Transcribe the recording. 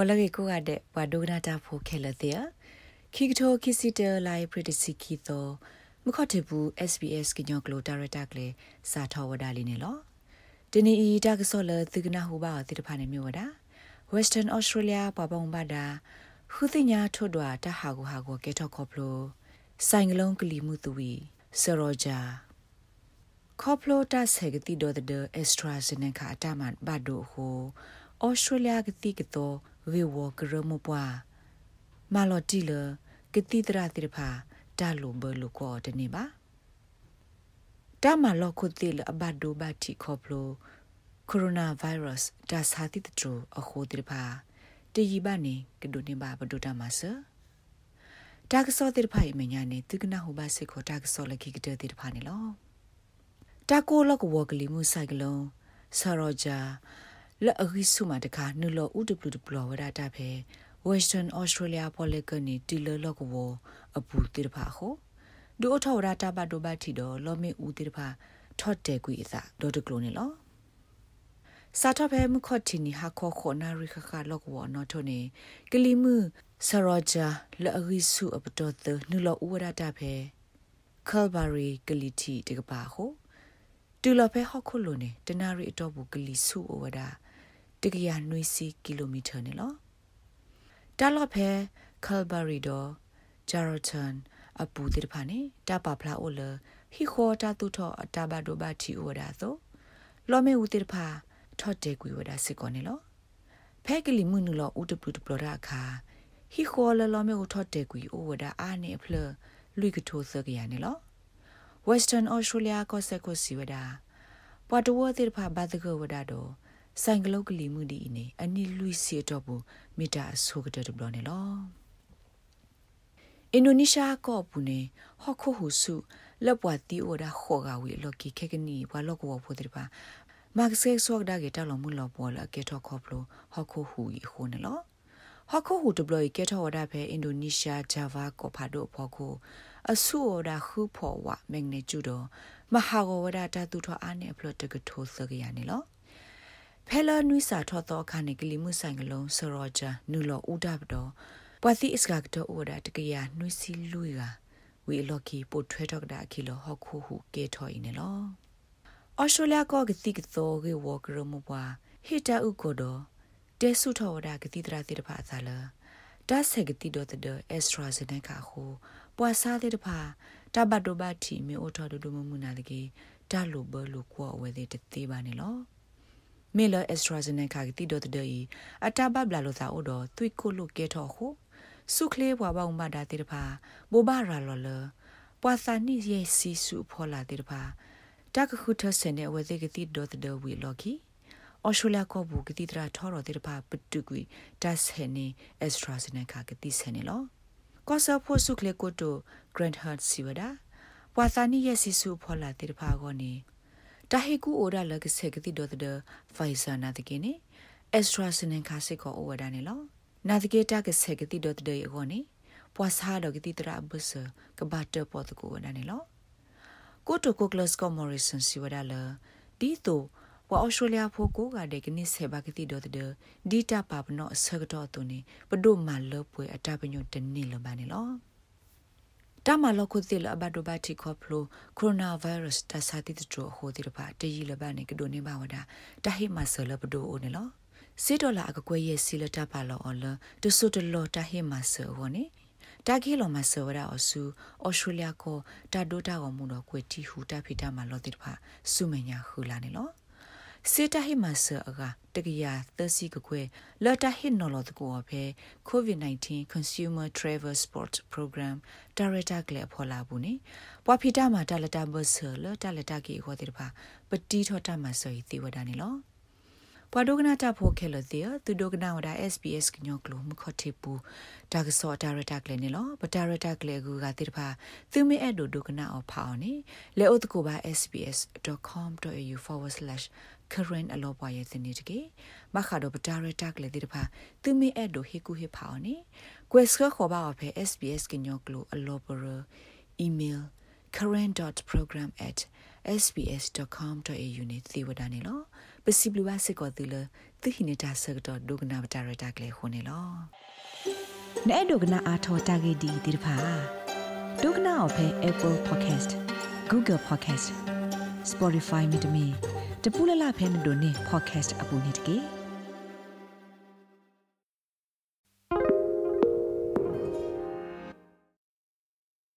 ဘောလကေကိုကတဲ့ဘွာဒိုနာတာဖိုခဲလတဲ့ခိကတိုခိစီတလိုက်ပရတစီခီတော့မခတ်တဘူး SBS ကညောကလိုဒါရတာကလေးစာထောဝဒါလီနေလောဒီနီဤတာကဆောလသီကနာဟူပါတိတဖာနေမျိုးဝဒါ Western Australia ပပုံဘာဒါခုသိညာထွတ်တော်တဟာကိုဟာကိုကေထော့ခေါပလိုဆိုင်ကလုံးကလီမှုသူဝီဆရောဂျာခေါပလိုတာဆေကတိဒေါ်ဒအက်စထရာဇနခာတာမန်ဘတ်ဒိုဟိုဩစတြေးလျကတိကတော့ ဝေဝကရမပွားမာလော်တီလကတိတရာတိဖာတာလိုဘလိုကောတနေပါတာမလော်ခုတိလအဘတ်ဒိုဘတ်တီခေါပလိုကိုရိုနာဗိုင်းရပ်စ်ဒါစာတိတထရအခုတိဖာတည်ရပါနေကဒုနေပါဘဒုတာမဆာတာကစောတိဖိုင်မညာနေသူကနာဟိုဘာစေခေါ်တာကစောလခိကတဲ့တိဖာနေလောတာကိုလကဝကလီမှုဆိုင်ကလုံးဆာရောဂျာ လက်အခိစုမှာတခါနုလော UWW ဝရတာဖဲ Western Australia Polygon တီလလောကဝအပူတိဖာဟုဒိုထောရတာဘဒိုဘတီတော့လောမေဦးတိဖာထော့တဲကွေအစာဒေါ်တကလိုနေလောစာထဖဲမခတ်တီနီဟာခောခောနာရိခခလောကဝနော်ထုနေကလီမှုဆရောဂျာလက်အခိစုအပတော်သနုလောဦးဝရတာဖဲ Calvary ကလီတီတကပါဟုတူလဖဲဟောက်ခုလိုနေတနာရီအတော့ဘူးကလီစုအဝဒါ တကရနွေစီကီလိုမီတာနေလောတာလဖဲကယ်ဘာရီဒိုဂျာရတန်အပူတိဖာနေတာပါဖလာအိုလဟီခေါ်တာတူထောအတာဘဒိုဘတီအိုဒါသောလောမေဦးတိဖာထော့တေကွေဝဒါစစ်ကောနေလောဖဲကလီမှုနုလောဥတပလူတပလရာခါဟီခေါ်လလောမေဦးထော့တေကွေအိုဝဒါအာနေဖလလူကထိုသကရနေလော Western Australia ကိုစကိုစီဝဒါပွာတဝတိဖာဘတ်တကဝဒါတော့ ဆိုင်ကလုတ်ကလီမှုဒီနေအနိလူစီတော့ဘူးမီတာဆိုကတဲ့ဘလောနေလောအင်ဒိုနီးရှားကောပူနေဟော့ခုဟုစုလက်ပွားတီအိုဒါခေါ်ကဝီလော်ကီခဲကနီဘွာလော့ကောဖို့တဲ့ပါမတ်ဆေဆော့ဒါကေတလောမှုလောပေါ်လာကေထော့ခေါပလိုဟော့ခုဟူဤခုနေလောဟော့ခုဟူဒဘလီကေထော့ဝဒါဖဲအင်ဒိုနီးရှားဂျာဗာကောဖာဒိုဖော်ခုအဆူအော်ဒါခုဖော်ဝမက်ဂနီကျူဒိုမဟာဂဝဒါတာတူထောအာနေဖလော့တကထိုးစကရနေလော ဖဲလာနွိစာထောတော့ခါနေကလီမှုဆိုင်ကလုံးဆရောဂျာနူလောဦးဒဘတော်ပွာတိအစကကတော့အိုဒါတကရနွိစီလူကဝီလော်ကီပိုထွဲတော့တာခီလောဟောခုဟုကေထော်အင်းနော်ဩစတြေးလျကောကတိကသောကေဝကရမပွာဟီတာဥကိုတော့တဲဆုထော်ဒါကတိတရာတိတဖာသာလာဒါဆက်ကတိတော့တဲ့အက်စထရာဇနေကာဟုပွာစားတဲ့တဖာတဘတ်ဒိုဘတ်တီမေအိုထော်ဒိုမမူနာလကေဒါလိုဘလိုကောဝဲတဲ့တေးပါနေလော မေလအက်စထရာဇနေကာကတိဒိုတဒေီအတာဘဘလာလိုသာအိုတော့သွိကိုလိုကဲထော်ဟုစုခလေးဘွားပေါင်းမတာတေတဖာဘောဘာရာလော်လပွာသာနိရဲ့စီစုဖော်လာတေတဖာတကခုထဆန်တဲ့ဝဲသေးကတိဒိုတဒေဝီလော်ကီအော်ရှိုလျာကောဘူးကတိတရာထော်တော်တေတဖာပတုကွီဒတ်ဟဲနေအက်စထရာဇနေကာကတိဆန်နေလောကောဆာဖို့စုခလေးကိုတိုဂရန့်ဟတ်စီဝဒါပွာသာနိရဲ့စီစုဖော်လာတေတဖာကောနေ တာဟေကူအိုဒါလကဆေကတိဒေါ်ဒဖိုင်ဇာနာတကိနေအက်စထရာစနင်ခါစစ်ကိုအိုဝဒါနေလောနာတကေတာကဆေကတိဒေါ်ဒယေကိုနေပွာစာဒေါကတိတရာဘဆကဘတ်တပေါ်တကိုဝဒါနေလောကိုတိုကိုကလစကိုမော်ရီဆန်စီဝဒါလဒီတိုဝါအော်စတြေးလျဖိုကိုကတဲ့ကနိဆေဘာကတိဒေါ်ဒဒီတာပါပနောဆကတော့တုန်နေပဒုမာလပွေအတာပညုတနိလဘာနေလော တမလခုတိလဘဒိုဘတိခေါပလိုကိုရိုနာဗိုင်းရပ်စ်တဆာတိတချိုဟိုတိတပါတရီလဘနေကဒိုနေပါဝဒတဟိမဆလဘဒိုအိုနေလောစေဒေါ်လာအကကွဲရဲ့စီလတပါလောအော်လတဆုတလောတဟိမဆဝနေတာဂီလောမဆဝရအဆူဩစတြေးလျကိုတာဒိုတာကိုမှုတော့ကွေတီဟူတာဖီတာမလောတိတပါစုမညာခူလာနေလော စေတဟိမဆာအကတကရသစီကကွဲလတဟိနော်လတကိုအဖေ COVID-19 Consumer Travel Sport Program Director ကလေးဖော်လာဘူးနေပွာဖီတာမှာတလတာဘဆာလတလတာကီဟောတဲ့ပါပတိထောတာမဆောီတိဝဒနေလောပွာဒိုကနာတာဖိုခဲလတဲ့သူဒိုကနာဝဒါ SBS ကညောကလိုမခတ်တိပူဒါကစောဒါရတာကလေးနေလောပဒါရတာကလေးကူကတိတပါသူမေအဲ့ဒိုဒိုကနာအဖောင်းနေလေအိုတကိုပါ ခရင်အလောပွားရဲ့စနေတကေမခါတော့ပတာရတာကလေးတိတဖာသူမင်းအဲ့တို့ဟေကူဟေဖောင်းနေကွဲစခခေါ်ပါအဖဲ SBS ကညောကလိုအလောပရ email current.program@sbs.com.au နဲ့သိဝဒနေလို့ပစီဘလူးဝစကောတူလသိဟိနေတာစကတော့ဒုကနာပတာရတာကလေးခုန်နေလို့နဲ့ဒုကနာအာထောတာဂေဒီတိတဖာဒုကနာအဖဲ Apple Podcast Google Podcast Spotify မြင့်တမီ တပူလလဖဲနဒိုနေပေါ့ကတ်အပူနေတကေ